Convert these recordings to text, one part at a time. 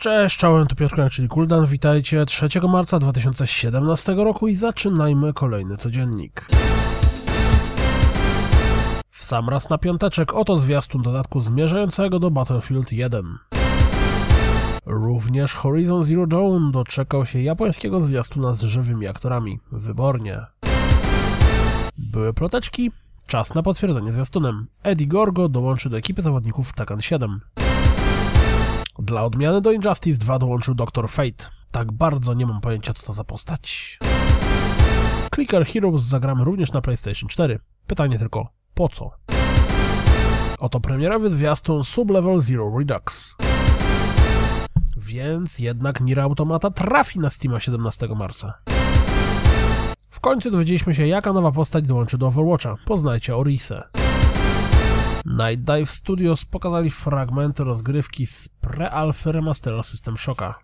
Cześć, czołem, tu Piotr czyli Kuldan. Witajcie 3 marca 2017 roku i zaczynajmy kolejny codziennik. W sam raz na piąteczek oto zwiastun dodatku zmierzającego do Battlefield 1. Również Horizon Zero Dawn doczekał się japońskiego zwiastuna z żywymi aktorami. Wybornie. Były ploteczki, czas na potwierdzenie zwiastunem. Eddie Gorgo dołączy do ekipy zawodników Tekken 7. Dla odmiany do Injustice 2 dołączył Dr. Fate. Tak bardzo nie mam pojęcia co to za postać. Clicker Heroes zagramy również na PlayStation 4. Pytanie tylko, po co? Oto premierowy zwiastun Sublevel Zero Redux. Więc jednak Nier Automata trafi na Steama 17 marca. W końcu dowiedzieliśmy się, jaka nowa postać dołączy do Overwatcha. Poznajcie Orisę. Night Dive Studios pokazali fragmenty rozgrywki z pre-alpha remastera System Shocka.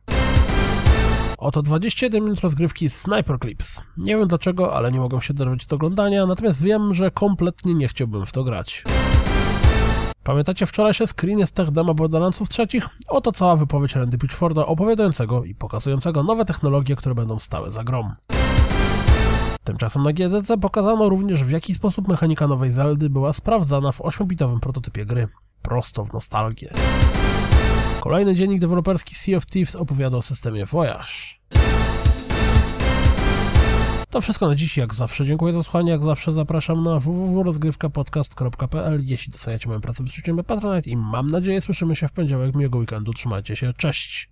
Oto 21 minut rozgrywki Sniper Clips. Nie wiem dlaczego, ale nie mogłem się dorwać do oglądania, natomiast wiem, że kompletnie nie chciałbym w to grać. Pamiętacie wczorajsze screeny z tech demo Borderlandsów trzecich? Oto cała wypowiedź Randy Pitchforda opowiadającego i pokazującego nowe technologie, które będą stałe za grom. Tymczasem na GDC pokazano również w jaki sposób mechanika nowej Zeldy była sprawdzana w 8-bitowym prototypie gry. Prosto w nostalgię. Kolejny dziennik deweloperski Sea of Thieves opowiada o systemie Voyage. To wszystko na dziś, jak zawsze. Dziękuję za słuchanie, jak zawsze zapraszam na www.rozgrywkapodcast.pl Jeśli doceniacie moją pracę, wysłuchajcie Patronite i mam nadzieję słyszymy się w poniedziałek. Miłego weekendu, trzymajcie się, cześć!